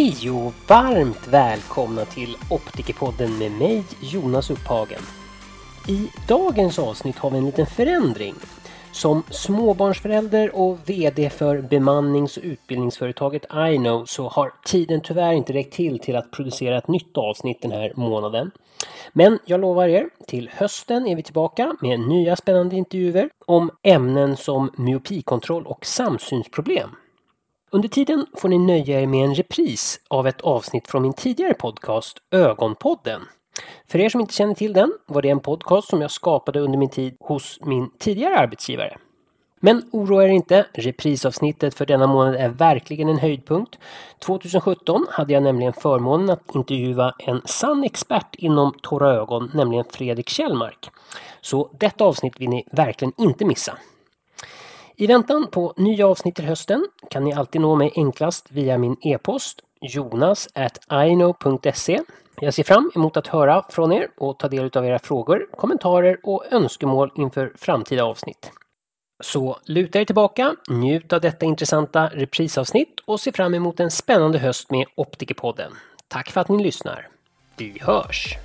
Hej och varmt välkomna till Optikerpodden med mig Jonas Upphagen. I dagens avsnitt har vi en liten förändring. Som småbarnsförälder och VD för bemannings och utbildningsföretaget iKnow så har tiden tyvärr inte räckt till till att producera ett nytt avsnitt den här månaden. Men jag lovar er, till hösten är vi tillbaka med nya spännande intervjuer om ämnen som myopikontroll och samsynsproblem. Under tiden får ni nöja er med en repris av ett avsnitt från min tidigare podcast Ögonpodden. För er som inte känner till den var det en podcast som jag skapade under min tid hos min tidigare arbetsgivare. Men oroa er inte, reprisavsnittet för denna månad är verkligen en höjdpunkt. 2017 hade jag nämligen förmånen att intervjua en sann expert inom torra ögon, nämligen Fredrik Kjellmark. Så detta avsnitt vill ni verkligen inte missa. I väntan på nya avsnitt till hösten kan ni alltid nå mig enklast via min e-post jonas.ino.se jag ser fram emot att höra från er och ta del av era frågor, kommentarer och önskemål inför framtida avsnitt. Så luta er tillbaka, njut av detta intressanta reprisavsnitt och se fram emot en spännande höst med Optikerpodden. Tack för att ni lyssnar. Vi hörs!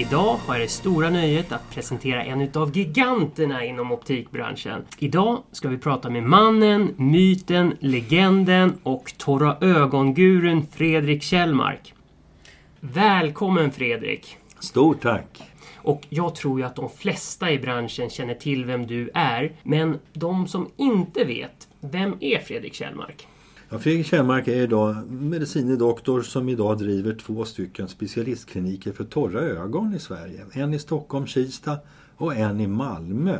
Idag har jag det stora nöjet att presentera en utav giganterna inom optikbranschen. Idag ska vi prata med mannen, myten, legenden och torra ögongurun Fredrik Kjellmark. Välkommen Fredrik! Stort tack! Och jag tror ju att de flesta i branschen känner till vem du är. Men de som inte vet, vem är Fredrik Kjellmark? Ja, Fredrik Kjellmark är idag medicinedoktor som idag driver två stycken specialistkliniker för torra ögon i Sverige. En i Stockholm, Kista och en i Malmö.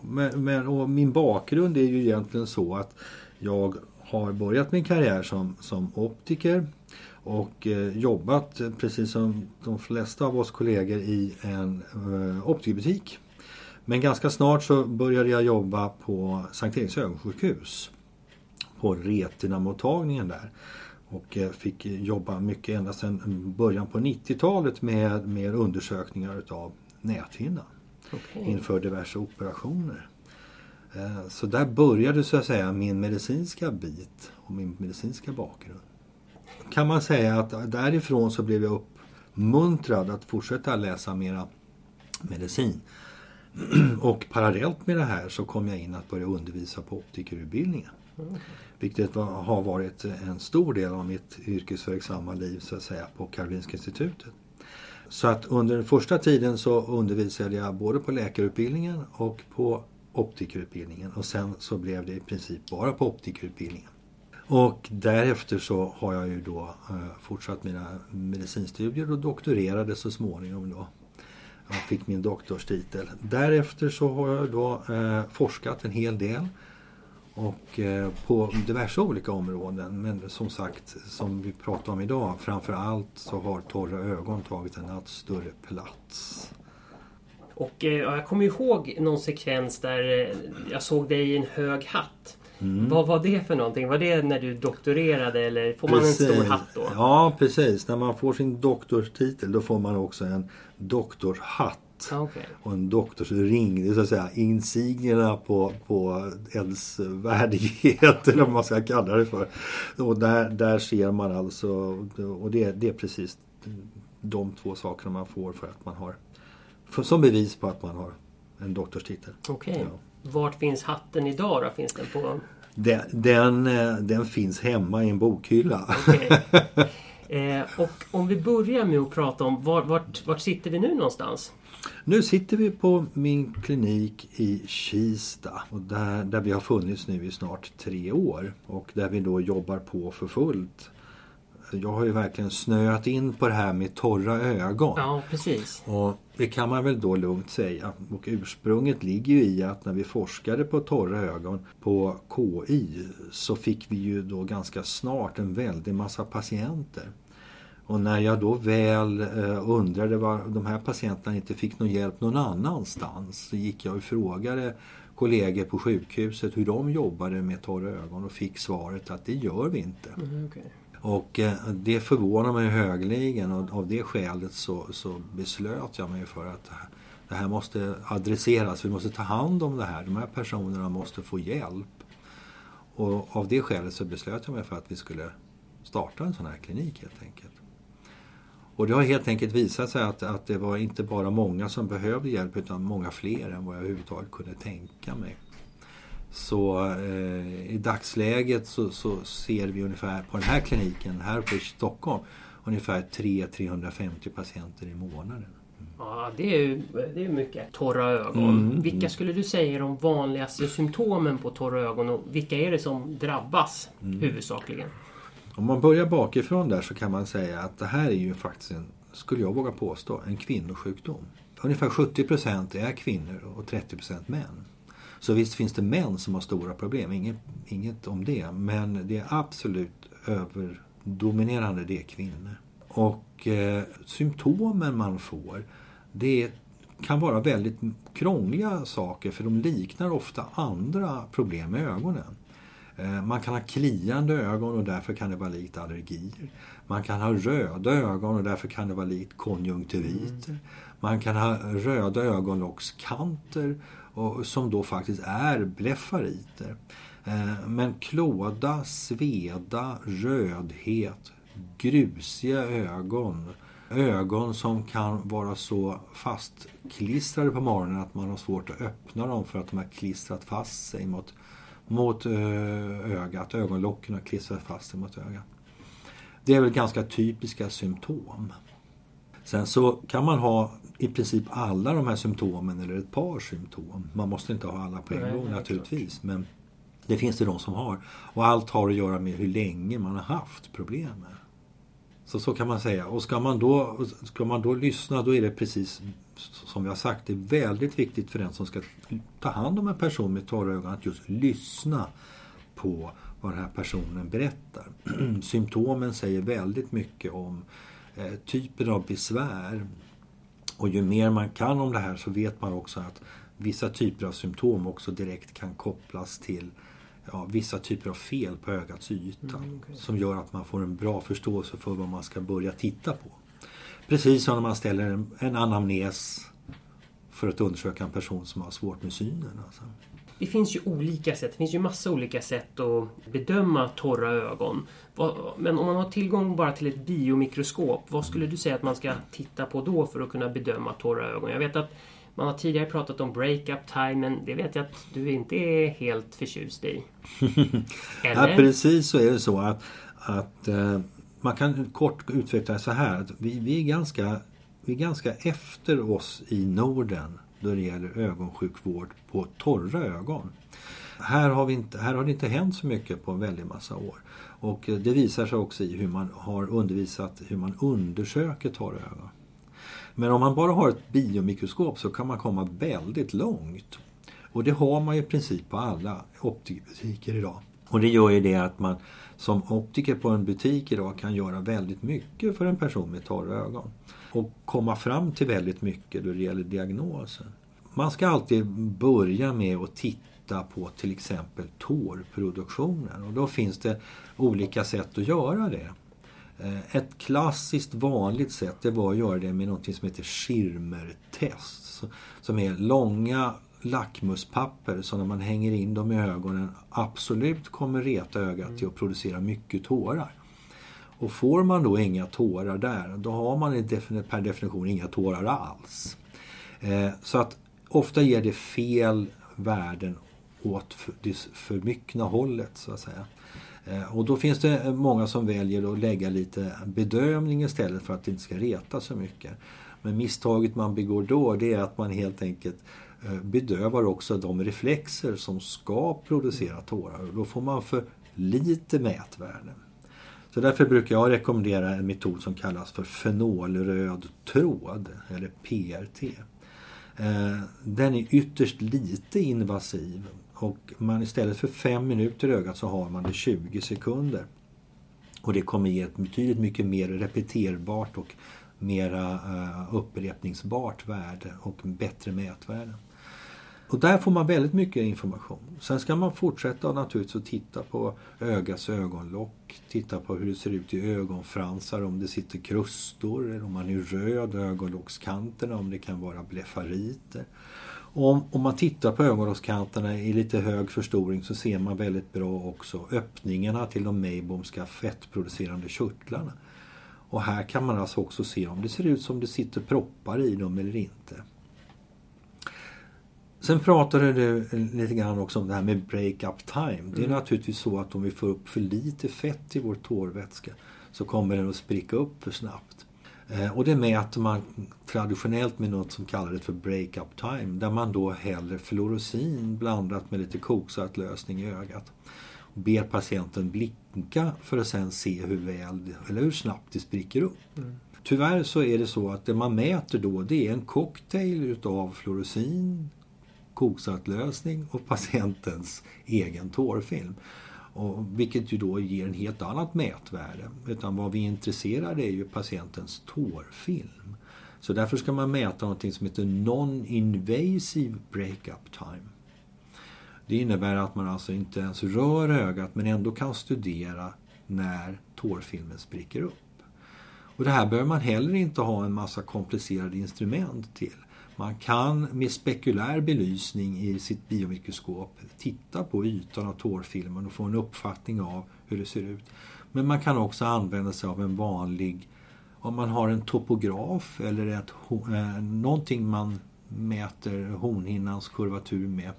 Men, men, och min bakgrund är ju egentligen så att jag har börjat min karriär som, som optiker och eh, jobbat precis som de flesta av oss kollegor i en eh, optikerbutik. Men ganska snart så började jag jobba på Sankt Eriks ögonsjukhus på Retina-mottagningen där. Och eh, fick jobba mycket ända sedan början på 90-talet med, med undersökningar utav näthinnan. Okay. Inför diverse operationer. Eh, så där började så att säga min medicinska bit och min medicinska bakgrund. Kan man säga att därifrån så blev jag uppmuntrad att fortsätta läsa mera medicin. Och parallellt med det här så kom jag in att börja undervisa på optikerutbildningen. Vilket har varit en stor del av mitt yrkesverksamma liv så att säga på Karolinska institutet. Så att under den första tiden så undervisade jag både på läkarutbildningen och på optikerutbildningen och sen så blev det i princip bara på optikerutbildningen. Och därefter så har jag ju då eh, fortsatt mina medicinstudier och doktorerade så småningom då. Jag fick min doktorstitel. Därefter så har jag då eh, forskat en hel del och eh, på diverse olika områden. Men som sagt, som vi pratar om idag, framför allt så har torra ögon tagit en allt större plats. Och eh, jag kommer ihåg någon sekvens där eh, jag såg dig i en hög hatt. Mm. Vad var det för någonting? Var det när du doktorerade eller får precis. man en stor hatt då? Ja precis, när man får sin doktorstitel då får man också en doktorhatt Okay. Och en doktorsring, det är så att säga insignierna på, på ens värdighet eller vad man ska kalla det för. Och där, där ser man alltså, och det, det är precis de två sakerna man får för att man har, för, som bevis på att man har en doktorstitel. Okej. Okay. Ja. Vart finns hatten idag då? Finns den på? Den, den, den finns hemma i en bokhylla. Okay. Eh, och om vi börjar med att prata om var, vart, vart sitter vi nu någonstans? Nu sitter vi på min klinik i Kista och där, där vi har funnits nu i snart tre år och där vi då jobbar på för fullt. Jag har ju verkligen snöat in på det här med torra ögon. Ja, precis. Och det kan man väl då lugnt säga. Och ursprunget ligger ju i att när vi forskade på torra ögon på KI så fick vi ju då ganska snart en väldig massa patienter. Och när jag då väl eh, undrade var de här patienterna inte fick någon hjälp någon annanstans så gick jag och frågade kollegor på sjukhuset hur de jobbade med torra ögon och fick svaret att det gör vi inte. Mm, okay. Och eh, det förvånar mig högligen och av det skälet så, så beslöt jag mig för att det här måste adresseras. Vi måste ta hand om det här. De här personerna måste få hjälp. Och av det skälet så beslöt jag mig för att vi skulle starta en sån här klinik helt enkelt. Och det har helt enkelt visat sig att, att det var inte bara många som behövde hjälp utan många fler än vad jag överhuvudtaget kunde tänka mig. Så eh, i dagsläget så, så, ser vi ungefär på den här kliniken här i Stockholm ungefär 300-350 patienter i månaden. Ja, det är ju det är mycket. Torra ögon. Mm. Vilka skulle du säga är de vanligaste symptomen på torra ögon och vilka är det som drabbas mm. huvudsakligen? Om man börjar bakifrån där så kan man säga att det här är ju faktiskt en, skulle jag våga påstå, en kvinnosjukdom. Ungefär 70 procent är kvinnor och 30 procent män. Så visst finns det män som har stora problem, inget, inget om det. Men det är absolut överdominerande, det är kvinnor. Och eh, symptomen man får, det kan vara väldigt krångliga saker för de liknar ofta andra problem med ögonen. Eh, man kan ha kliande ögon och därför kan det vara likt allergier. Man kan ha röda ögon och därför kan det vara likt konjunktiviter. Mm. Man kan ha röda ögonlockskanter och, som då faktiskt är blefariter. Eh, men klåda, sveda, rödhet, grusiga ögon, ögon som kan vara så fastklistrade på morgonen att man har svårt att öppna dem för att de har klistrat fast sig mot, mot eh, ögat. Ögonlocken har klistrat fast sig mot ögat. Det är väl ganska typiska symptom. Sen så kan man ha i princip alla de här symptomen eller ett par symptom. Man måste inte ha alla på en gång naturligtvis. Men det finns det de som har. Och allt har att göra med hur länge man har haft problemet. Så så kan man säga. Och ska man, då, ska man då lyssna då är det precis som vi har sagt. Det är väldigt viktigt för den som ska ta hand om en person med torra ögon att just lyssna på vad den här personen berättar. Symptomen säger väldigt mycket om eh, typen av besvär. Och ju mer man kan om det här så vet man också att vissa typer av symptom också direkt kan kopplas till ja, vissa typer av fel på ögats yta. Mm, okay. Som gör att man får en bra förståelse för vad man ska börja titta på. Precis som när man ställer en, anamnes för att undersöka en person som har svårt med synen. Alltså. Det finns ju olika sätt. Det finns ju massa olika sätt att bedöma torra ögon. Men om man har tillgång bara till ett biomikroskop, vad skulle du säga att man ska titta på då för att kunna bedöma torra ögon? Jag vet att man har tidigare pratat om break-up time, men det vet jag att du inte är helt förtjust i. Eller? Ja, precis så är det så att, att uh, man kan kort utveckla det så här att vi, vi, är ganska, vi är ganska efter oss i Norden då det gäller ögonsjukvård på torra ögon. Här har, vi inte, här har det inte hänt så mycket på en väldig massa år. Och eh, det visar sig också i hur man har undervisat hur man undersöker torra ögon. Men om man bara har ett biomikroskop så kan man komma väldigt långt. Och det har man i princip på alla optiker idag. Och det gör ju det att man som optiker på en butik idag kan göra väldigt mycket för en person med torra ögon. Och komma fram till väldigt mycket då det gäller diagnosen. Man ska alltid börja med att titta på till exempel tårproduktionen och då finns det olika sätt att göra det. Eh, ett klassiskt vanligt sätt det var att göra det med något som heter Schirmer-test. Som är långa lackmuspapper som när man hänger in dem i ögonen absolut kommer reta ögat till att producera mycket tårar. Och får man då inga tårar där, då har man per definition inga tårar alls. Eh, så att ofta ger det fel värden åt det förmyckna hållet så att säga. Eh, och då finns det många som väljer att lägga lite bedömning istället för att det inte ska reta så mycket. Men misstaget man begår då det är att man helt enkelt Eh, bedövar också de reflexer som ska producera tårar. Och då får man för lite mätvärden. Så därför brukar jag rekommendera en metod som kallas för fenolröd tråd, eller PRT. Eh, den är ytterst lite invasiv och man istället för 5 minuter i ögat så har man det 20 sekunder. Och det kommer ge ett betydligt mycket mer repeterbart och mera eh, upprepningsbart värde och bättre mätvärde. Och där får man väldigt mycket information. Sen ska man fortsätta naturligtvis att titta på ögats ögonlock, titta på hur det ser ut i ögonfransar, om det sitter krustor, eller om man är röd, ögonlockskanterna, om det kan vara blefariter. Om, om man tittar på ögonlockskanterna i lite hög förstoring så ser man väldigt bra också öppningarna till de maybomska fettproducerande körtlarna. Och här kan man alltså också se om det ser ut som det sitter proppar i dem eller inte. Sen pratade du lite grann också om det här med break-up time. Det är mm. naturligtvis så att om vi får upp för lite fett i vår tårvätska så kommer den att spricka upp för snabbt. Eh, och det mäter man traditionellt med något som kallas för break-up time där man då häller fluorosin blandat med lite koksalt-lösning i ögat. Och ber patienten blinka för att sen se hur väl eller hur snabbt det spricker upp. Mm. Tyvärr så är det så att det man mäter då det är en cocktail utav fluorosin, koksaltlösning och patientens egen tårfilm. Och, vilket ju då ger en helt annat mätvärde. Utan vad vi är intresserade är ju patientens tårfilm. Så därför ska man mäta något som heter Non-Invasive Breakup Time. Det innebär att man alltså inte ens rör ögat men ändå kan studera när tårfilmen spricker upp. Och det här behöver man heller inte ha en massa komplicerade instrument till. Man kan med spekulär belysning i sitt biomikroskop titta på ytan av tårfilmen och få en uppfattning av hur det ser ut. Men man kan också använda sig av en vanlig, om man har en topograf eller ett, eh, någonting man mäter hornhinnans kurvatur med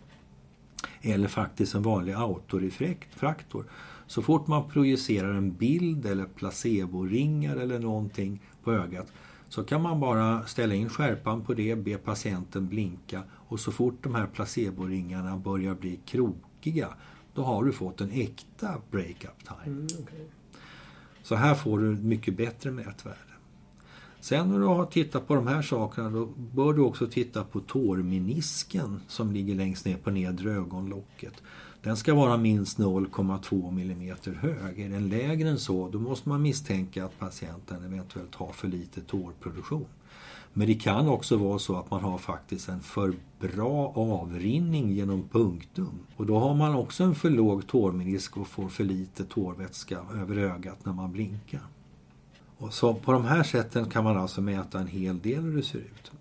eller faktiskt en vanlig autorefraktor. Så fort man projicerar en bild eller placeboringar eller någonting på ögat så kan man bara ställa in skärpan på det, be patienten blinka och så fort de här placeboringarna börjar bli krokiga då har du fått en äkta break-up time. Mm, okay. Så här får du mycket bättre mätvärde. Sen när du har tittat på de här sakerna då bör du också titta på tårmenisken som ligger längst ner på nedre ögonlocket. Den ska vara minst 0,2 mm hög. Är den lägre än så då måste man misstänka att patienten eventuellt har för lite tårproduktion. Men det kan också vara så att man har faktiskt en för bra avrinning genom punktum. Och då har man också en för låg tårmenisk och får för lite tårvätska över ögat när man blinkar. Och så på de här sätten kan man alltså mäta en hel del hur det ser ut.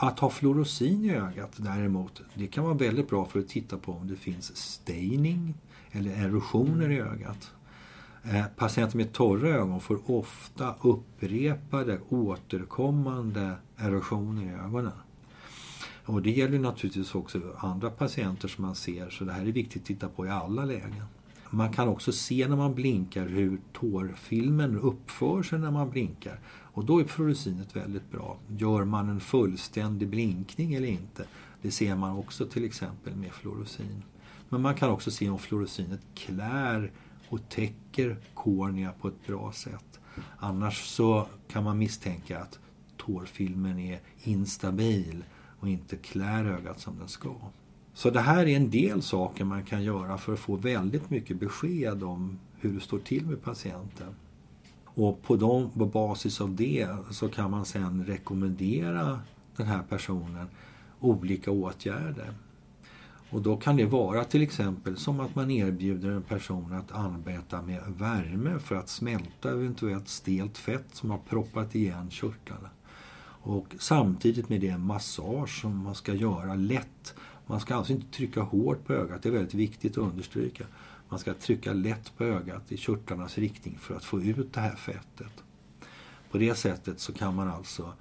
Att ha fluorosin i ögat däremot, det kan vara väldigt bra för att titta på om det finns staining eller erosioner i ögat. Eh, patienter med torra ögon får ofta upprepade återkommande erosioner i ögonen. Och det gäller naturligtvis också andra patienter som man ser så det här är viktigt att titta på i alla lägen. Man kan också se när man blinkar hur tårfilmen uppför sig när man blinkar. Och då är fluorescinet väldigt bra. Gör man en fullständig blinkning eller inte? Det ser man också till exempel med fluorosin. Men man kan också se om fluorescinet klär och täcker kornea på ett bra sätt. Annars så kan man misstänka att tårfilmen är instabil och inte klär ögat som den ska. Så det här är en del saker man kan göra för att få väldigt mycket besked om hur det står till med patienten. Och på, dem, på basis av det så kan man sen rekommendera den här personen olika åtgärder. Och då kan det vara till exempel som att man erbjuder en person att arbeta med värme för att smälta eventuellt stelt fett som har proppat igen körtlarna. Och samtidigt med det massage som man ska göra lätt. Man ska alltså inte trycka hårt på ögat, det är väldigt viktigt att understryka. Man ska trycka lätt på ögat i körtlarnas riktning för att få ut det här fettet. På det sättet så kan man alltså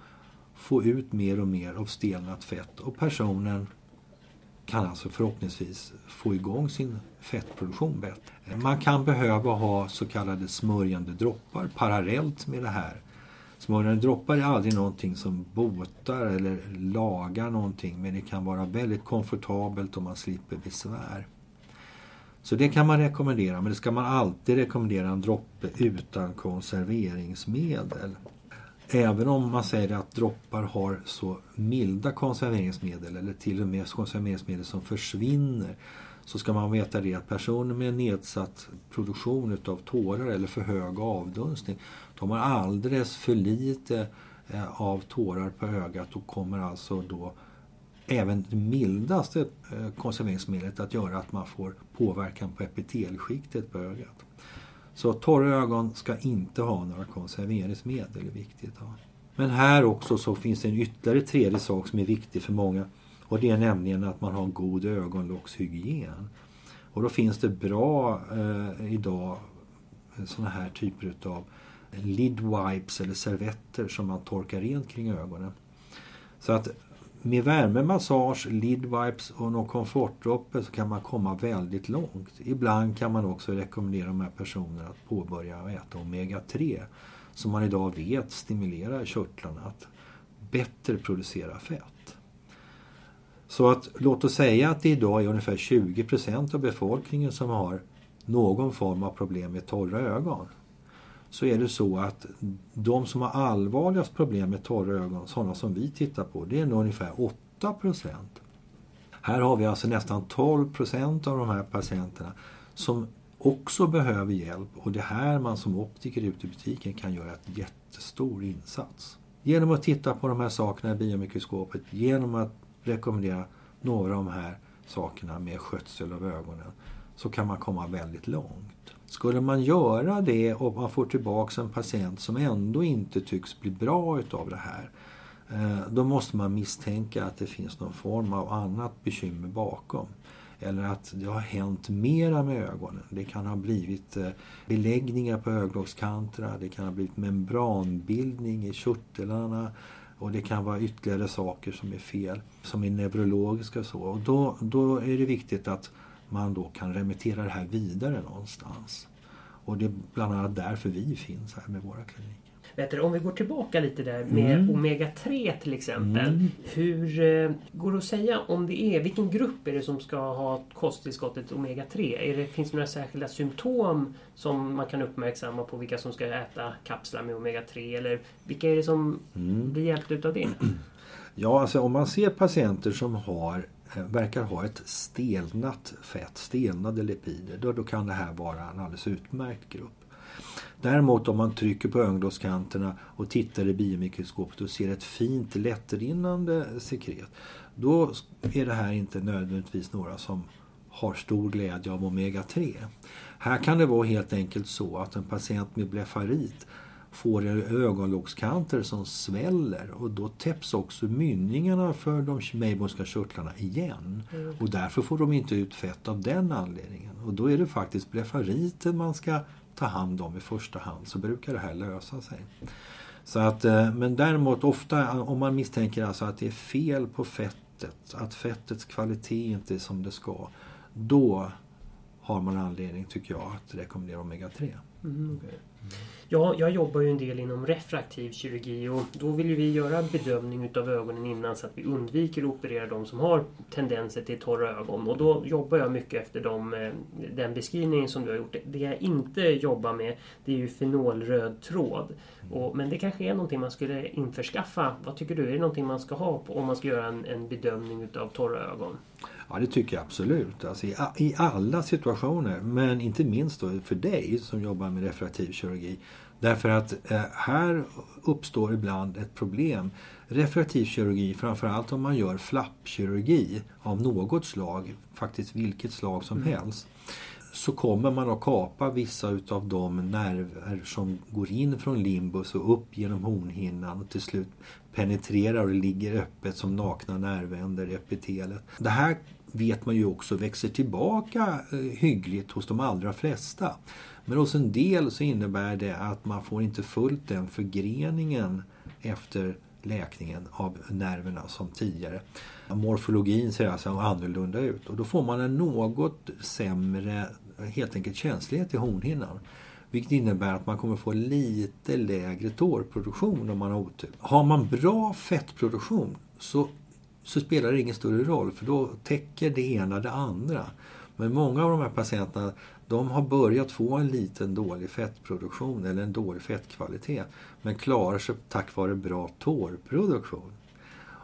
få ut mer och mer av stelnat fett och personen kan alltså förhoppningsvis få igång sin fettproduktion bättre. Man kan behöva ha så kallade smörjande droppar parallellt med det här. Smörjande droppar är aldrig någonting som botar eller lagar någonting men det kan vara väldigt komfortabelt om man slipper besvär. Så det kan man rekommendera, men det ska man alltid rekommendera en droppe utan konserveringsmedel. Även om man säger att droppar har så milda konserveringsmedel eller till och med konserveringsmedel som försvinner så ska man veta det att personer med nedsatt produktion utav tårar eller för hög avdunstning de har alldeles för lite eh, av tårar på ögat och kommer alltså då även det mildaste eh, konserveringsmedlet att göra att man får påverkan på epitelskiktet på ögat. Så torra ögon ska inte ha några konserveringsmedel, det är viktigt. Men här också så finns det en ytterligare tredje sak som är viktig för många Och det är nämligen att man har en god ögonlockshygien. Och då finns det bra eh, idag sådana här typer utav lid wipes eller servetter som man torkar rent kring ögonen. Så att med värmemassage, lid wipes och någon komfortdroppe så kan man komma väldigt långt. Ibland kan man också rekommendera de här personerna att påbörja äta omega-3 som man idag vet stimulerar körtlarna att bättre producera fett. Så att låt oss säga att det idag är ungefär 20% av befolkningen som har någon form av problem med torra ögon. Så är det så att de som har allvarligast problem med torra ögon, sådana som vi tittar på, det är nog ungefär 8 procent. Här har vi alltså nästan 12 procent av de här patienterna som också behöver hjälp och det är här man som optiker ute i butiken kan göra ett jättestor insats. Genom att titta på de här sakerna i biomikroskopet, genom att rekommendera några av de här sakerna med skötsel av ögonen så kan man komma väldigt långt. Skulle man göra det och man får tillbaka en patient som ändå inte tycks bli bra utav det här eh, då måste man misstänka att det finns någon form av annat bekymmer bakom. Eller att det har hänt mera med ögonen. Det kan ha blivit eh, beläggningar på ögonlockskanterna, det kan ha blivit membranbildning i körtlarna och det kan vara ytterligare saker som är fel, som är neurologiska och så. Och då, då är det viktigt att man då kan remittera det här vidare någonstans. Och det är bland annat därför vi finns här med våra kliniker. Vet du, om vi går tillbaka lite där med mm. Omega-3 till exempel. Mm. Hur eh, går det att säga om det är, vilken grupp är det som ska ha kosttillskottet Omega-3? Är det, finns det några särskilda symptom som man kan uppmärksamma på vilka som ska äta kapslar med Omega-3? Eller vilka är det som mm. blir hjälpta utav det? Ja, alltså om man ser patienter som har Eh, verkar ha ett stelnat fett, stelnade lipider, då, då kan det här vara en alldeles utmärkt grupp. Däremot om man trycker på ögonlockskanterna och tittar i biomikroskopet och ser ett fint lättrinnande sekret, då är det här inte nödvändigtvis några som har stor glädje av omega-3. Här kan det vara helt enkelt så att en patient med blefarit får ögonlockskanter som sväller och då täpps också mynningarna för de Meibomska körtlarna igen. Mm. Och därför får de inte ut fett av den anledningen. Och då är det faktiskt blefariten man ska ta hand om i första hand så brukar det här lösa sig. Så att, eh, men däremot ofta om man misstänker alltså att det är fel på fettet, att fettets kvalitet inte är som det ska, då har man anledning, tycker jag, att rekommendera omega-3. Mm, okay. Ja, jag jobbar ju en del inom refraktiv kirurgi och då vill vi göra bedömning utav ögonen innan så att vi undviker att operera de som har tendenser till torra ögon. Och då jobbar jag mycket efter de, eh, den beskrivningen som du har gjort. Det jag inte jobbar med det är ju fenolröd tråd. Och, men det kanske är någonting man skulle införskaffa. Vad tycker du? Är det någonting man ska ha på, om man ska göra en, en bedömning utav torra ögon? Ja, det tycker jag absolut. Alltså i, I alla situationer, men inte minst då för dig som jobbar med refraktiv kirurgi. Därför att eh, här uppstår ibland ett problem. Refraktiv kirurgi, framförallt om man gör flappkirurgi av något slag, faktiskt vilket slag som mm. helst, så kommer man att kapa vissa utav de nerver som går in från limbus och upp genom hornhinnan och till slut penetrerar och ligger öppet som nakna nervänder i epitelet. Det här vet man ju också växer tillbaka eh, hyggligt hos de allra flesta. Men hos en del så innebär det att man får inte fullt den förgreningen efter läkningen av nerverna som tidigare. Morfologin ser alltså annorlunda ut och då får man en något sämre helt enkelt känslighet i hornhinnan. Vilket innebär att man kommer få lite lägre tårproduktion om man har otur. Har man bra fettproduktion så så spelar det ingen större roll för då täcker det ena det andra. Men många av de här patienterna de har börjat få en liten dålig fettproduktion eller en dålig fettkvalitet men klarar sig tack vare bra tårproduktion.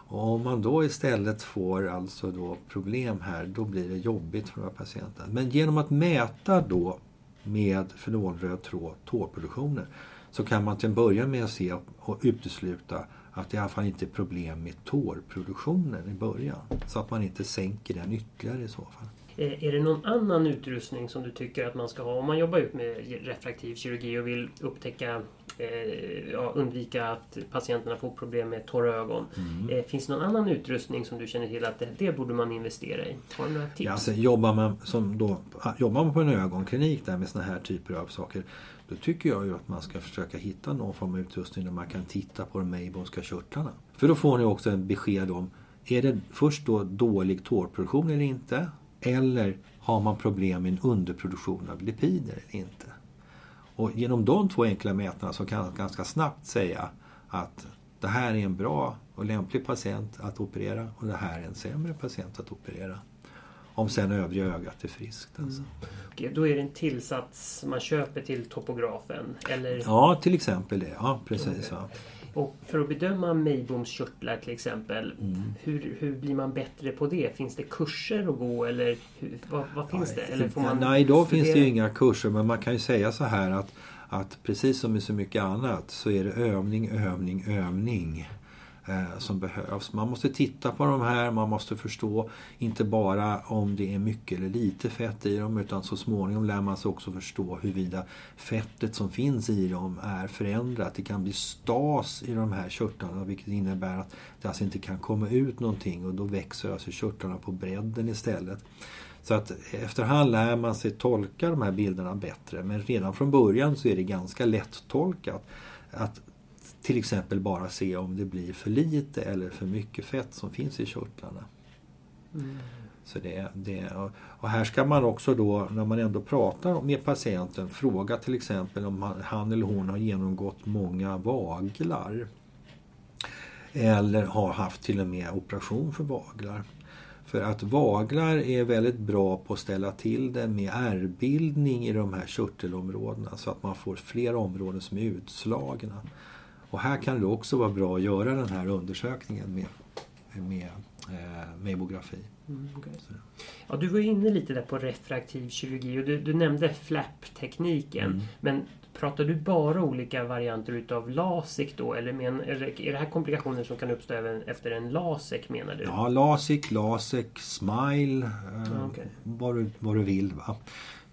Och om man då istället får alltså då problem här då blir det jobbigt för de här patienterna. Men genom att mäta då med fenolröd tråd tårproduktionen så kan man till en början med att se och utesluta att det i alla fall inte är problem med tårproduktionen i början. Så att man inte sänker den ytterligare i så fall. Eh, är det någon annan utrustning som du tycker att man ska ha om man jobbar ut med refraktiv kirurgi och vill upptäcka eh, ja, undvika att patienterna får problem med torra ögon. Mm. Eh, finns det någon annan utrustning som du känner till att det, det borde man investera i? Har du några tips? Ja, alltså, jobbar, man som då, jobbar man på en ögonklinik där med såna här typer av saker då tycker jag ju att man ska försöka hitta någon form av utrustning där man kan titta på de Maybonska körtlarna. För då får ni också en besked om är det först då dålig tårproduktion eller inte? Eller har man problem med en underproduktion av lipider eller inte? Och genom de två enkla mätarna så kan man ganska snabbt säga att det här är en bra och lämplig patient att operera och det här är en sämre patient att operera. Om sen övriga ögat är friskt. Alltså. Mm. Då är det en tillsats man köper till topografen? Eller? Ja, till exempel det. Ja, precis. Okay. Och för att bedöma Meiboms körtlar till exempel, mm. hur, hur blir man bättre på det? Finns det kurser att gå eller hur, vad, vad, finns nej, det? Eller får man nej, idag studera? finns det ju inga kurser men man kan ju säga så här att, att precis som med så mycket annat så är det övning, övning, övning Eh, som behövs. Man måste titta på de här, man måste förstå inte bara om det är mycket eller lite fett i dem utan så småningom lär man sig också förstå huruvida fettet som finns i dem är förändrat. Det kan bli stas i de här körtlarna vilket innebär att det alltså inte kan komma ut någonting och då växer alltså körtlarna på bredden istället. Så att efterhand lär man sig tolka de här bilderna bättre men redan från början så är det ganska lätt tolkat att till exempel bara se om det blir för lite eller för mycket fett som finns i körtlarna. Mm. Så det, det, och här ska man också då, när man ändå pratar med patienten, fråga till exempel om han eller hon har genomgått många vaglar. Eller har haft till och med operation för vaglar. För att vaglar är väldigt bra på att ställa till det med ärrbildning i de här körtelområdena så att man får fler områden som är utslagna. Och här kan det också vara bra att göra den här undersökningen med, med eh, mammografi. Mm, okay. ja, du var inne lite där på refraktiv kirurgi och du, du nämnde flap-tekniken. Mm. Men pratar du bara olika varianter utav LASIK då? Eller men, är det här komplikationer som kan uppstå även efter en LASIK menar du? Ja, LASIK, LASIK, SMILE, eh, okay. vad, du, vad du vill. Va?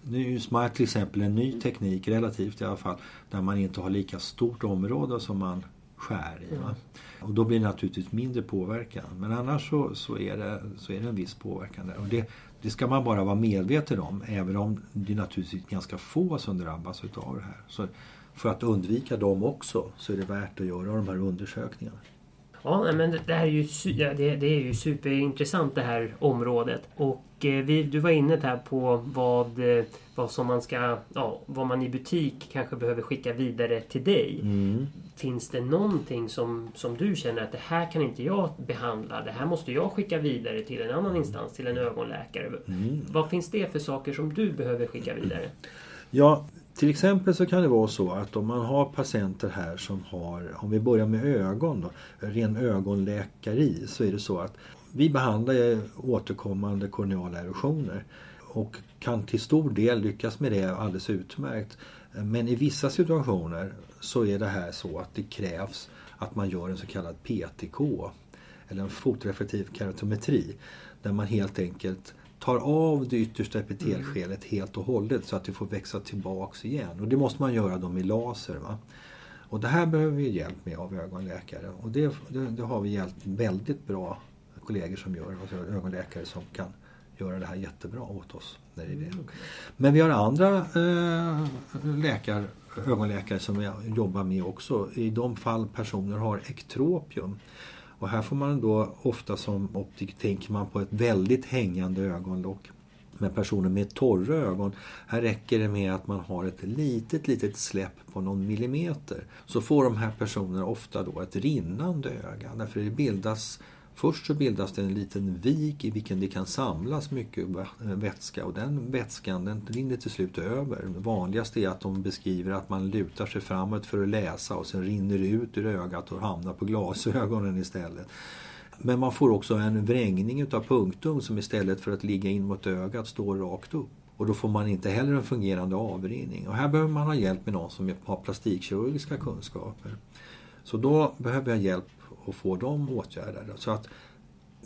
Nu är ju Smile till exempel en ny teknik, relativt i alla fall, där man inte har lika stort område som man skär i. Mm. Och då blir det naturligtvis mindre påverkan. Men annars så, så, är, det, så är det en viss påverkan där. Och det, det ska man bara vara medveten om, även om det är naturligtvis ganska få som drabbas utav det här. Så för att undvika dem också så är det värt att göra de här undersökningarna. Ja, men det, här är ju, det, det, är ju superintressant det här området. Och eh, vi, du var inne här på vad, eh, vad som man ska, ja, vad man i butik kanske behöver skicka vidare till dig. Mm. Finns det någonting som, som du känner att det här kan inte jag behandla, det här måste jag skicka vidare till en annan instans, till en ögonläkare. Mm. Vad finns det för saker som du behöver skicka vidare? Ja, till exempel så kan det vara så att om man har patienter här som har, om vi börjar med ögon då, ren ögonläkari så är det så att vi behandlar återkommande korneala erosioner och kan till stor del lyckas med det alldeles utmärkt. Men i vissa situationer så är det här så att det krävs att man gör en så kallad PTK eller en fotreflektiv keratometri där man helt enkelt tar av det yttersta epitelskelet mm. helt och hållet så att det får växa tillbaks igen. Och det måste man göra då med laser. Va? Och det här behöver vi hjälp med av ögonläkare och det, det, det har vi hjälpt väldigt bra kollegor som gör, alltså ögonläkare som kan göra det här jättebra åt oss. När det är det. Mm. Men vi har andra eh, läkare, ögonläkare som vi jobbar med också i de fall personer har ektropium. Och här får man då ofta som optiker tänker man på ett väldigt hängande ögonlock. Med personer med torra ögon, här räcker det med att man har ett litet, litet släpp på någon millimeter. Så får de här personerna ofta då ett rinnande öga. Därför det bildas Först så bildas det en liten vik i vilken det kan samlas mycket vätska och den vätskan den rinner till slut över. Det vanligaste är att de beskriver att man lutar sig framåt för att läsa och sen rinner det ut ur ögat och hamnar på glasögonen istället. Men man får också en vrängning utav punktum som istället för att ligga in mot ögat står rakt upp. Och då får man inte heller en fungerande avrinning. Och här behöver man ha hjälp med någon som har plastikkirurgiska kunskaper. Så då behöver jag hjälp och få dem åtgärdade. Så att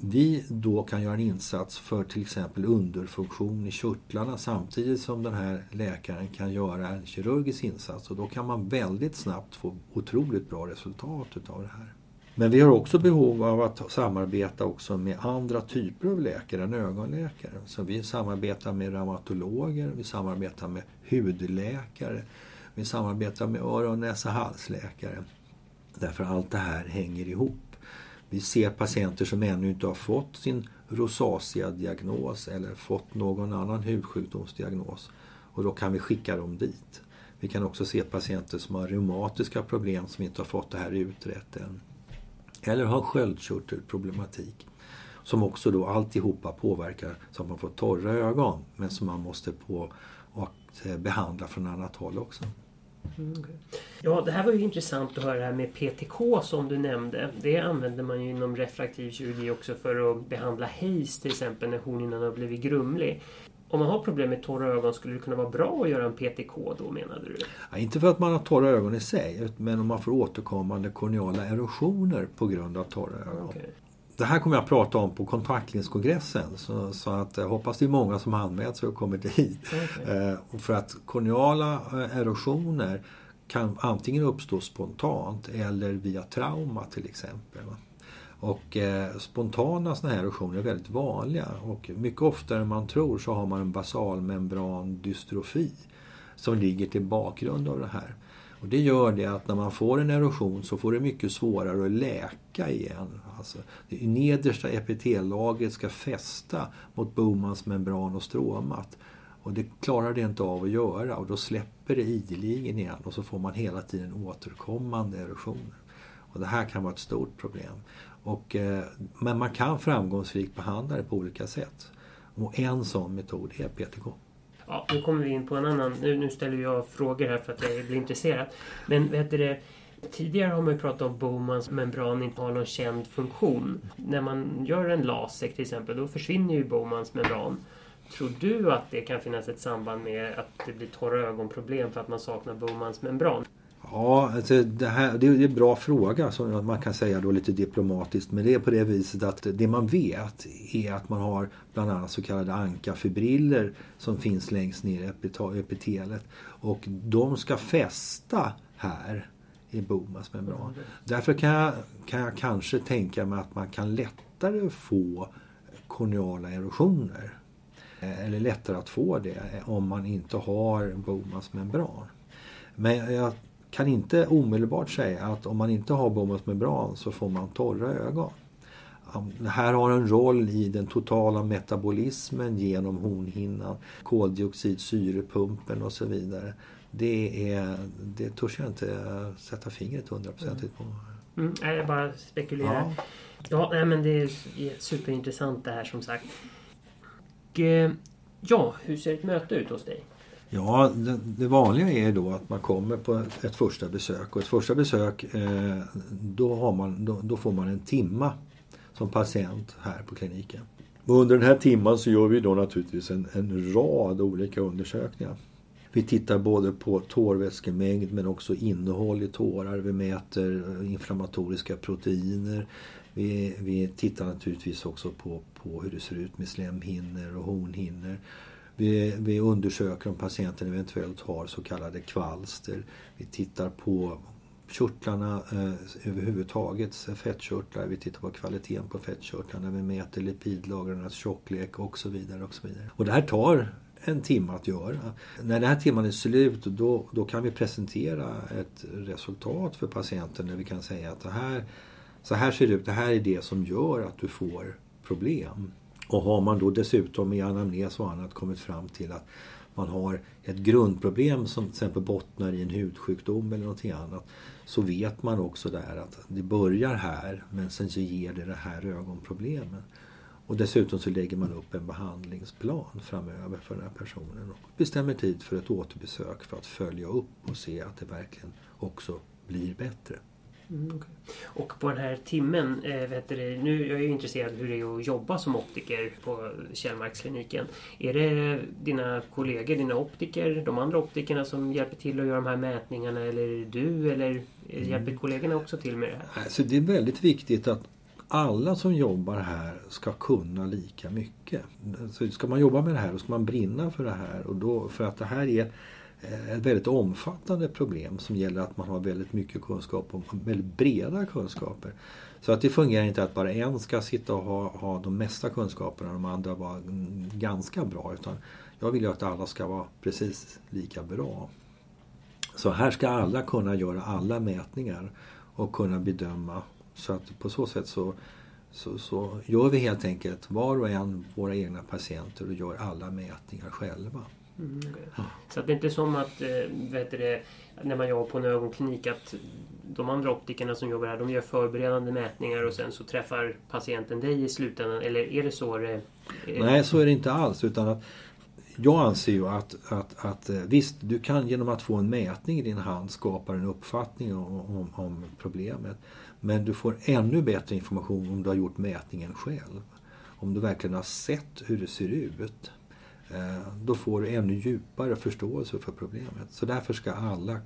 vi då kan göra en insats för till exempel underfunktion i körtlarna samtidigt som den här läkaren kan göra en kirurgisk insats och då kan man väldigt snabbt få otroligt bra resultat utav det här. Men vi har också behov av att samarbeta också med andra typer av läkare än ögonläkare. Så vi samarbetar med reumatologer, vi samarbetar med hudläkare, vi samarbetar med öron, näsa, halsläkare. Därför allt det här hänger ihop. Vi ser patienter som ännu inte har fått sin rosacea-diagnos eller fått någon annan hudsjukdomsdiagnos och då kan vi skicka dem dit. Vi kan också se patienter som har reumatiska problem som inte har fått det här utrett än. Eller har sköldkörtelproblematik som också då alltihopa påverkar så att man får torra ögon men som man måste på och eh, behandla från annat håll också. Mm. Ja, det här var ju intressant att höra det här med PTK som du nämnde. Det använder man ju inom refraktiv kirurgi också för att behandla hejs till exempel när hornhinnan har blivit grumlig. Om man har problem med torra ögon skulle det kunna vara bra att göra en PTK då menade du? Ja, inte för att man har torra ögon i sig men om man får återkommande korneala erosioner på grund av torra ögon. Okay. Det här kommer jag att prata om på kontaktlinskongressen så, så att jag hoppas det är många som har anmält sig och kommit dit. Okay. Eh, för att korneala eh, erosioner kan antingen uppstå spontant eller via trauma till exempel. Och eh, spontana såna här erosioner är väldigt vanliga och mycket oftare än man tror så har man en basalmembrandystrofi som ligger till bakgrund av det här. Och det gör det att när man får en erosion så får det mycket svårare att läka igen. Alltså, det nedersta epitellagret ska fästa mot Bomans membran och stromat. Och det klarar det inte av att göra och då släpper det ideligen igen och så får man hela tiden återkommande erosioner. Och det här kan vara ett stort problem. Och, eh, men man kan framgångsrikt behandla det på olika sätt. Och en sån metod är PTK. Ja, nu kommer vi in på en annan. Nu, nu ställer jag frågor här för att jag blir intresserad. Men vet du det? Tidigare har man ju pratat om Bomans membran inte har någon känd funktion. När man gör en LASIK till exempel, då försvinner ju Bomans membran. Tror du att det kan finnas ett samband med att det blir torra ögonproblem för att man saknar Bomans membran? Ja, alltså det, här, det är en bra fråga som man kan säga då lite diplomatiskt. Men det är på det viset att det man vet är att man har bland annat så kallade ankafibriller som finns längst ner i epitelet. Och de ska fästa här i Bomas membran. Mm. Därför kan jag, kan jag kanske tänka mig att man kan lättare få korneala erosioner. Eller lättare att få det om man inte har Bomas membran. Men jag kan inte omedelbart säga att om man inte har Bowmans membran så får man torra ögon. Det här har en roll i den totala metabolismen genom hornhinnan, koldioxid, syrepumpen och så vidare. Det, är, det törs jag inte sätta fingret hundraprocentigt på. Mm, jag bara spekulerar. Ja, ja nej, men det är superintressant det här som sagt. Och, eh, ja, hur ser ett möte ut hos dig? Ja, det, det, vanliga är då att man kommer på ett första besök och ett första besök eh, då, har man, då, då, får man en timma som patient här på kliniken. Och under den här timman så gör vi då naturligtvis en, en rad olika undersökningar. Vi tittar både på tårvätskemängd men också innehåll i tårar. Vi mäter inflammatoriska proteiner. Vi, vi tittar naturligtvis också på, på hur det ser ut med slemhinnor och hornhinnor. Vi, vi undersöker om patienten eventuellt har så kallade kvalster. Vi tittar på körtlarna eh, överhuvudtaget, eh, fettkörtlar. Vi tittar på kvaliteten på fettkörtlarna. Vi mäter lipidlagrarnas tjocklek och så vidare. Och så vidare. Och det här tar en timme att göra. När den här timmen är slut då, då kan vi presentera ett resultat för patienten där vi kan säga att det här, så här ser det ut, det här är det som gör att du får problem. Och har man då dessutom i anamnes och annat kommit fram till att man har ett grundproblem som till exempel bottnar i en hudsjukdom eller någonting annat så vet man också där att det börjar här men sen så ger det det här ögonproblemen. Och dessutom så lägger man upp en behandlingsplan framöver för den här personen och bestämmer tid för ett återbesök för att följa upp och se att det verkligen också blir bättre. Mm, okay. Och på den här timmen, eh, vet du, nu jag är jag intresserad hur det är att jobba som optiker på Källmarkskliniken. Är det dina kollegor, dina optiker, de andra optikerna som hjälper till att göra de här mätningarna eller är det du eller mm. hjälper kollegorna också till med det här? Alltså det är väldigt viktigt att alla som jobbar här ska kunna lika mycket. Så ska man jobba med det här då ska man brinna för det här. Och då, för att det här är ett väldigt omfattande problem som gäller att man har väldigt mycket kunskap och väldigt breda kunskaper. Så att det fungerar inte att bara en ska sitta och ha, ha de mesta kunskaperna och de andra vara ganska bra. Utan jag vill ju att alla ska vara precis lika bra. Så här ska alla kunna göra alla mätningar och kunna bedöma. Så att på så sätt så, så, så gör vi helt enkelt var och en våra egna patienter och gör alla mätningar själva. Mm, okay. Så att det är inte som att, äh, vet det, när man jobbar på en ögonklinik att de andra optikerna som jobbar här de gör förberedande mätningar och sen så träffar patienten dig i slutändan. Eller är det så det Nej, så är det inte alls. Utan att jag anser ju att, att, att eh, visst, du kan genom att få en mätning i din hand skapa en uppfattning om, om, om, problemet. Men du får ännu bättre information om du har gjort mätningen själv. Om du verkligen har sett hur det ser ut. Eh, då får du ännu djupare förståelse för problemet. Så därför ska alla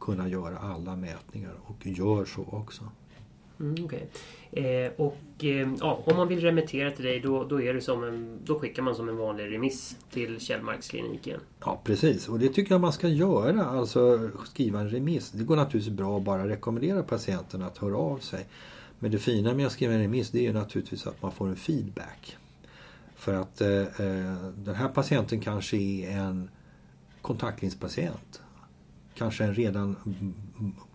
kunna göra alla mätningar och gör så också. Mm, okay. eh, och eh, ja, om man vill remittera till dig då, då, är det som en, då skickar man som en vanlig remiss till Källmarkskliniken. Ja precis och det tycker jag man ska göra. Alltså skriva en remiss. Det går naturligtvis bra att bara rekommendera patienten att höra av sig. Men det fina med att skriva en remiss det är ju naturligtvis att man får en feedback. För att eh, eh den här patienten kanske är en kontaktlinspatient kanske en redan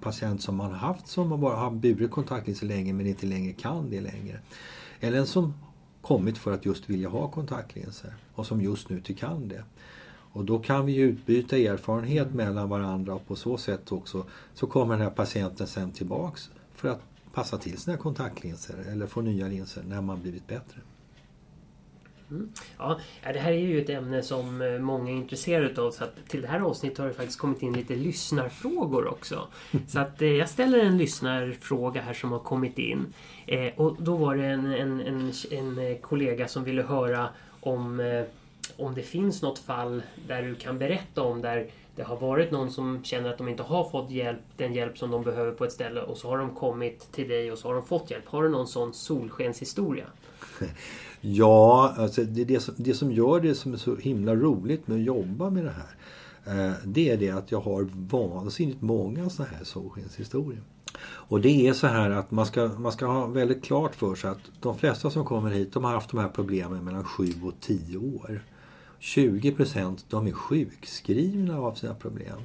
patient som man haft som bara har burit kontaktlinser länge men inte längre kan det längre. Eller en som kommit för att just vilja ha kontaktlinser och som just nu inte kan det. Och då kan vi utbyta erfarenhet mellan varandra och på så sätt också så kommer den här patienten sen tillbaks för att passa till sina kontaktlinser eller få nya linser när man blivit bättre. Mm. Ja, det här är ju ett ämne som eh, många är intresserade av så att till det här avsnittet har det faktiskt kommit in lite lyssnarfrågor också. Så att eh, jag ställer en lyssnarfråga här som har kommit in. Eh, och då var det en, en, en, en kollega som ville höra om, om det finns något fall där du kan berätta om där det har varit någon som känner att de inte har fått hjälp, den hjälp som de behöver på ett ställe och så har de kommit till dig och så har de fått hjälp. Har du någon sån solskenshistoria? Ja, alltså det, det, som, det som gör det som är så himla roligt med att jobba med det här eh, det är det att jag har vansinnigt många sådana här solskenshistorier. Och det är så här att man ska, man ska ha väldigt klart för sig att de flesta som kommer hit de har haft de här problemen mellan 7 och 10 år. 20 procent de är sjukskrivna av sina problem.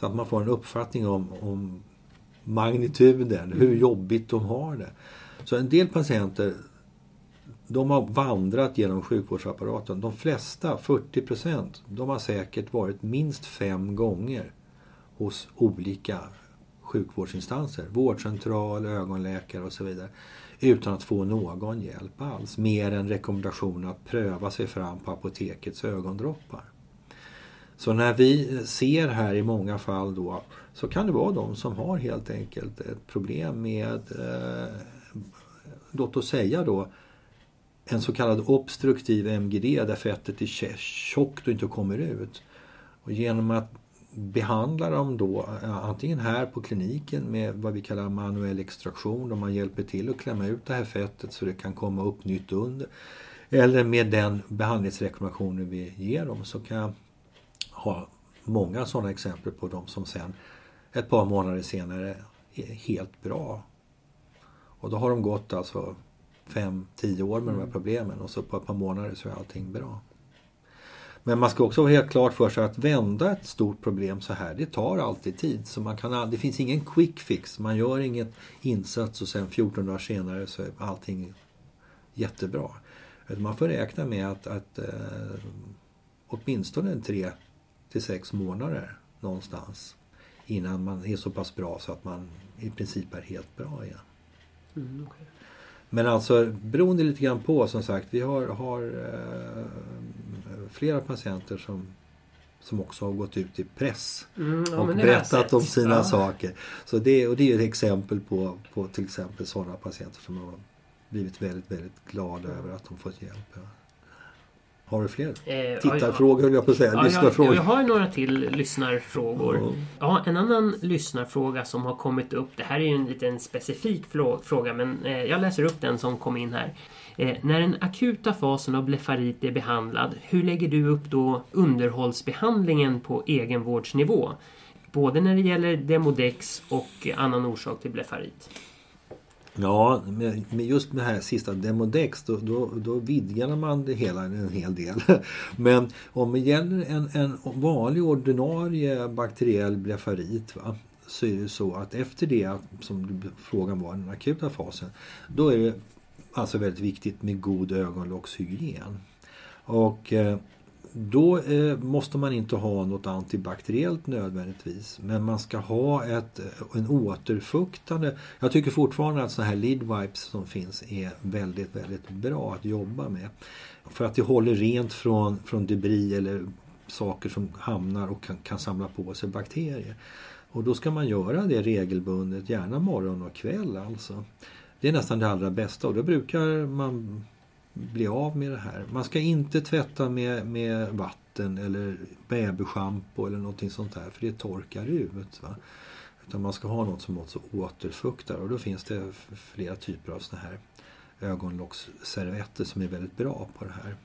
Så att man får en uppfattning om, om magnituden, hur jobbigt de har det. Så en del patienter de har vandrat genom sjukvårdsapparaten. De flesta, 40 procent, de har säkert varit minst fem gånger hos olika sjukvårdsinstanser. Vårdcentral, ögonläkare och så vidare. Utan att få någon hjälp alls. Mer än rekommendation att pröva sig fram på apotekets ögondroppar. Så när vi ser här i många fall då så kan det vara de som har helt enkelt ett problem med, eh, låt oss säga då, en så kallad obstruktiv MGD där fettet är tjockt och inte kommer ut. Och genom att behandla dem då antingen här på kliniken med vad vi kallar manuell extraktion då man hjälper till att klämma ut det här fettet så det kan komma upp nytt under. Eller med den behandlingsrekommendationen vi ger dem så kan jag ha många sådana exempel på dem som sen ett par månader senare är helt bra. Och då har de gått alltså fem, tio år med de här mm. problemen och så på ett par månader så är allting bra. Men man ska också ha helt klart för sig att vända ett stort problem så här, det tar alltid tid. Så man kan, det finns ingen quick fix. Man gör ingen insats och sen 14 dagar senare så är allting jättebra. Man får räkna med att, att eh, åtminstone tre till sex månader någonstans innan man är så pass bra så att man i princip är helt bra igen. Mm, okay. Men alltså beroende lite grann på som sagt, vi har, har eh, flera patienter som som också har gått ut i press mm, ja, och berättat om sina ja. saker. Så det, och det är ett exempel på, på till exempel sådana patienter som har blivit väldigt, väldigt glada mm. över att de fått hjälp. Ja. Har du fler? Eh, Tittarfrågor höll jag på att säga. Ja, lyssnarfrågor. jag, jag har några till lyssnarfrågor. Ja. Ja, en annan lyssnarfråga som har kommit upp. Det här är ju en liten specifik frå- fråga men eh, jag läser upp den som kom in här. Eh, när den akuta fasen av blefarit är behandlad, hur lägger du upp då underhållsbehandlingen på egenvårdsnivå? Både när det gäller Demodex och annan orsak till blefarit. Ja, men just med det här sista Demodex då, då, då vidgade man det hela en hel del. Men om det gäller en, en vanlig ordinarie bakteriell blefarit va, så är det så att efter det, som frågan var, den akuta fasen, då är det alltså väldigt viktigt med god ögonlockshygien. Och eh, då eh, måste man inte ha något antibakteriellt nödvändigtvis. Men man ska ha ett, en återfuktande. Jag tycker fortfarande att sådana här Lidwipes som finns är väldigt, väldigt bra att jobba med. För att det håller rent från, från debris eller saker som hamnar och kan, kan samla på sig bakterier. Och då ska man göra det regelbundet, gärna morgon och kväll alltså. Det är nästan det allra bästa och då brukar man bli av med det här. Man ska inte tvätta med, med vatten eller babyschampo eller någonting sånt där för det torkar ut. Va? Utan man ska ha något som också återfuktar och då finns det flera typer av såna här ögonlocksservetter som är väldigt bra på det här.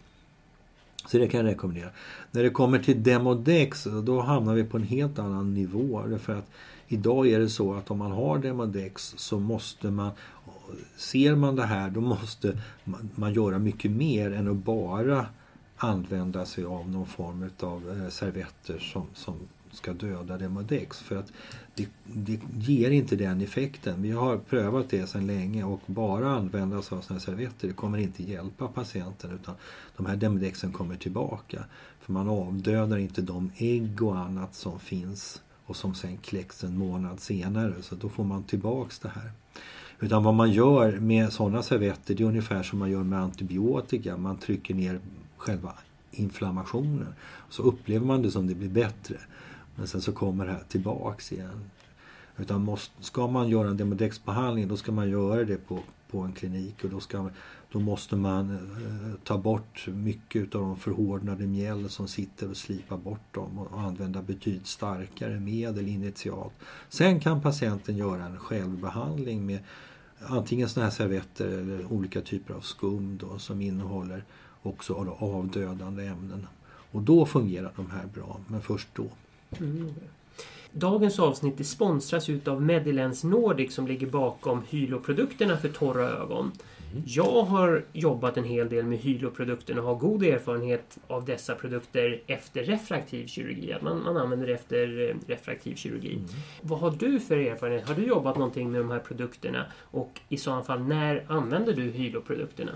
Så det kan jag rekommendera. När det kommer till Demodex då hamnar vi på en helt annan nivå. För att idag är det så att om man har Demodex så måste man Ser man det här då måste man, man göra mycket mer än att bara använda sig av någon form av eh, servetter som, som ska döda Demodex. För att det, det ger inte den effekten. Vi har prövat det sedan länge och bara använda sig av sådana här servetter det kommer inte hjälpa patienten utan de här Demodexen kommer tillbaka. För man avdödar inte de ägg och annat som finns och som sen kläcks en månad senare så då får man tillbaks det här. Utan vad man gör med sådana servetter det är ungefär som man gör med antibiotika. Man trycker ner själva inflammationen. Så upplever man det som det blir bättre. Men sen så kommer det här tillbaks igen. Utan måste, ska man göra en demodexbehandling då ska man göra det på, på en klinik och då, ska, då måste man eh, ta bort mycket av de förhårdnade mjäll som sitter och slipa bort dem och, och använda betydligt starkare medel initialt. Sen kan patienten göra en självbehandling med antingen sådana här servetter eller olika typer av skum då, som innehåller också avdödande ämnen. Och då fungerar de här bra, men först då. Mm. Dagens avsnitt sponsras utav Medilens Nordic som ligger bakom Hylo-produkterna för torra ögon. Jag har jobbat en hel del med Hylo-produkterna och har god erfarenhet av dessa produkter efter refraktiv kirurgi. Att man, man använder det efter eh, refraktiv kirurgi. Vad har du för erfarenhet? Har du jobbat någonting med de här produkterna? Och i så fall, när använder du Hylo-produkterna?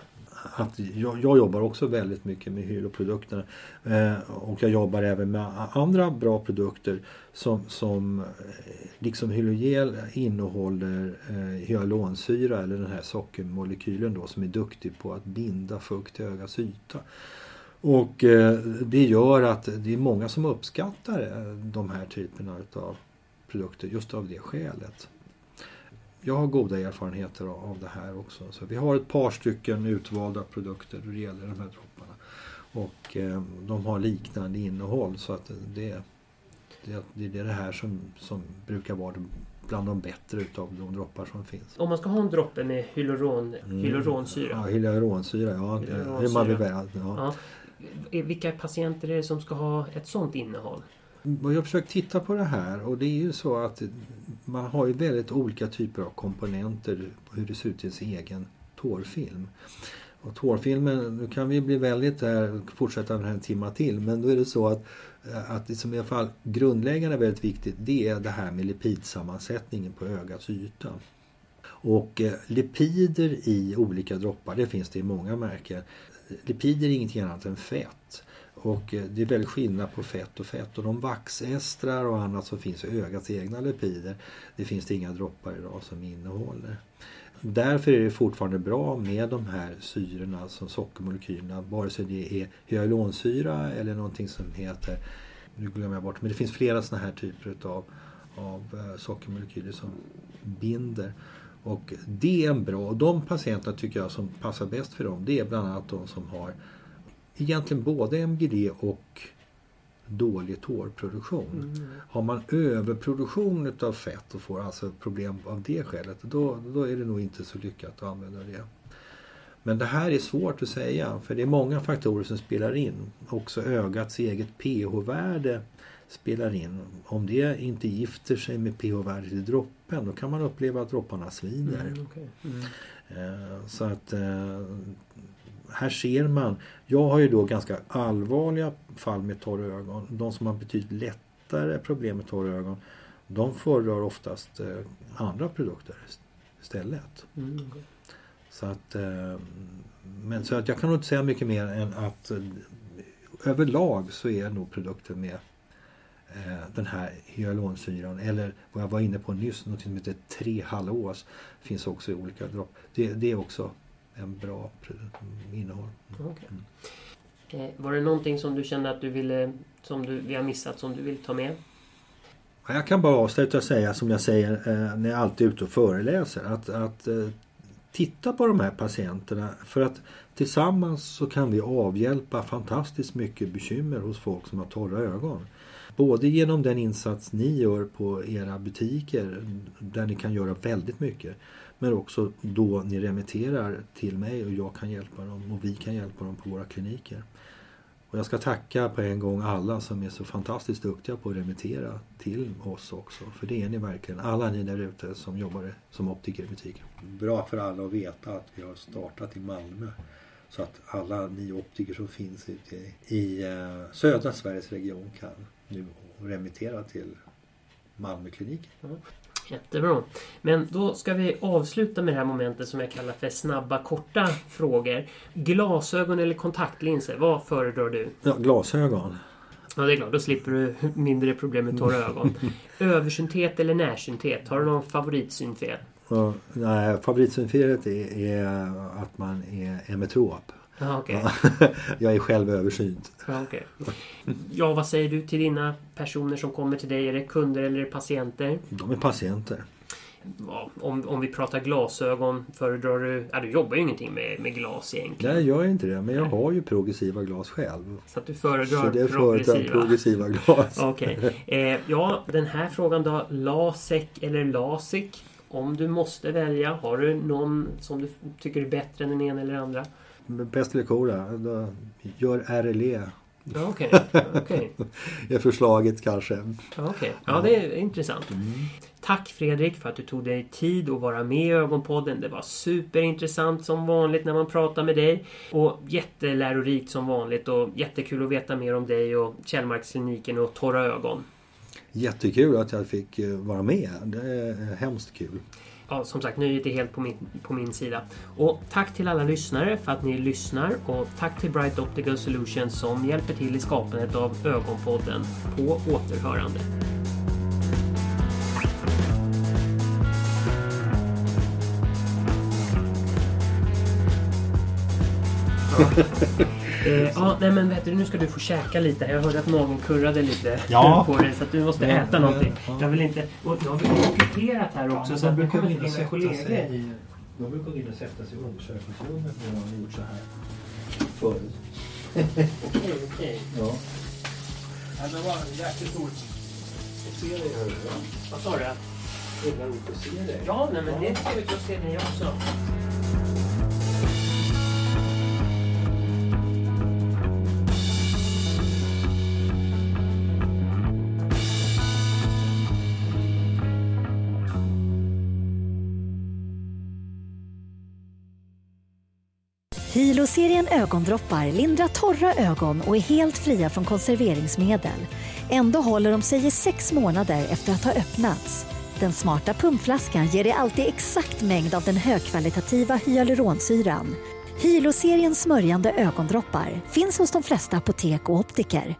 Att jag, jag jobbar också väldigt mycket med hyroprodukterna. Eh, och jag jobbar även med andra bra produkter som, som eh, liksom Hylogel innehåller eh, hyaluronsyra eller den här sockermolekylen då som är duktig på att binda fukt till ögats yta. Och eh, det gör att det är många som uppskattar eh, de här typerna av produkter just av det skälet jag har goda erfarenheter av det här också. Så vi har ett par stycken utvalda produkter då det gäller de här dropparna. Och eh, de har liknande innehåll så att det, det, det är det här som, som brukar vara bland de bättre utav de droppar som finns. Om man ska ha en droppe med hyaluron, hyaluronsyra. Ja, hyaluronsyra, ja. Hyaluronsyra. Hur man vill välja. Ja. Ja. Vilka patienter är det som ska ha ett sånt innehåll? Jag har försökt titta på det här och det är ju så att man har ju väldigt olika typer av komponenter på hur det ser ut i sin egen tårfilm. Och tårfilmen, nu kan vi bli väldigt där, fortsätta med den här en timma till, men då är det så att, eh, att det som i alla fall grundläggande är väldigt viktigt, det är det här med lipidsammansättningen på ögats yta. Och eh, lipider i olika droppar, det finns det i många märken. Lipider är ingenting annat än fett. Och eh, det är väldigt skillnad på fett och fett. Och de vaxestrar och annat som finns i ögats egna lipider, det finns det inga droppar idag som innehåller. Därför är det fortfarande bra med de här syrorna, alltså sockermolekylerna, vare sig det är hyaluronsyra eller någonting som heter, nu glömmer jag bort, men det finns flera sådana här typer av, av sockermolekyler som binder. Och det är en bra, och de patienterna tycker jag som passar bäst för dem, det är bland annat de som har egentligen både MGD och dålig tårproduktion. Mm. Har man överproduktion utav fett och får alltså problem av det skälet, då, då är det nog inte så lyckat att använda det. Men det här är svårt att säga för det är många faktorer som spelar in. Också ögats eget pH-värde spelar in. Om det inte gifter sig med pH-värdet i droppen då kan man uppleva att dropparna svider. Mm, okay. mm. Eh, så att eh, här ser man, jag har ju då ganska allvarliga fall med torra ögon. De som har betydligt lättare problem med torra ögon de föredrar oftast eh, andra produkter istället. Mm. Så att, men så att jag kan nog inte säga mycket mer än att överlag så är nog produkten med den här hyaluronsyran eller vad jag var inne på nyss, något som heter 3-halås finns också i olika dropp. Det, det är också en bra innehåll. Okay. Mm. Eh, var det någonting som du kände att du ville, som du, vi har missat, som du vill ta med? Jag kan bara avsluta och säga som jag säger eh, när jag alltid är ute och föreläser att, att eh, titta på de här patienterna för att tillsammans så kan vi avhjälpa fantastiskt mycket bekymmer hos folk som har torra ögon. Både genom den insats ni gör på era butiker där ni kan göra väldigt mycket men också då ni remitterar till mig och jag kan hjälpa dem och vi kan hjälpa dem på våra kliniker. Och jag ska tacka på en gång alla som är så fantastiskt duktiga på att remittera till oss också. För det är ni verkligen. Alla ni där ute som jobbar som optiker i butik. Bra för alla att veta att vi har startat i Malmö. Så att alla ni optiker som finns ute i eh, södra Sveriges region kan nu remittera till Malmökliniken. Mm. Jättebra. Men då ska vi avsluta med det här momentet som jag kallar för snabba korta frågor. Glasögon eller kontaktlinser, vad föredrar du? Ja, glasögon. Ja, det är klart. Då slipper du mindre problem med torra ögon. Översynthet eller närsynthet? Har du någon favoritsynfel? Ja, nej, favoritsynfelet är, är att man är emetrop. Okay. jag är själv översynt. Okay. Ja, vad säger du till dina personer som kommer till dig? Är det kunder eller det patienter? De är patienter. Om, om vi pratar glasögon, föredrar du... Ja, du jobbar ju ingenting med, med glas egentligen. Nej, jag gör inte det. Men jag har ju progressiva glas själv. Så att du föredrar Så det progressiva? progressiva glas. Okej. Okay. Eh, ja, den här frågan då. LASEK eller LASIK? Om du måste välja, har du någon som du tycker är bättre än den ena eller andra? Pest eller kolera, gör RLE. Okej. Okay. okay. är förslaget kanske. Ja, okay. ja, det är intressant. Mm. Tack Fredrik för att du tog dig tid att vara med i Ögonpodden. Det var superintressant som vanligt när man pratar med dig. Och jättelärorikt som vanligt och jättekul att veta mer om dig och Källmarkskliniken och Torra ögon. Jättekul att jag fick eh, vara med. Det är hemskt kul ja, som sagt, nöjet är helt på min, på min sida. Och tack till alla lyssnare för att ni lyssnar och tack till Bright Optical Solutions som hjälper till i skapandet av Ögonpodden. På återhörande. Eh, ja, nej men vet du, nu ska du få käka lite. Jag hörde att magen kurrade lite ja. på dig så att du måste ja, äta någonting. Ja. Jag vill inte... Och jag har ockuperat här också ja, så att nu kommer inte dina kollegor. I, de brukar gå in och sätta sig i undersökningsrummet när de har gjort så här förut. Okej, okej. Okay. Ja. ja. Det var jäkligt roligt att se dig. Vad sa du? Det var roligt att se dig. Ja, nej, men det är trevligt att se dig också. Hilo-serien ögondroppar lindrar torra ögon och är helt fria från konserveringsmedel. Ändå håller de sig i sex månader efter att ha öppnats. Den smarta pumpflaskan ger dig alltid exakt mängd av den högkvalitativa hyaluronsyran. Hyloseriens smörjande ögondroppar finns hos de flesta apotek och optiker.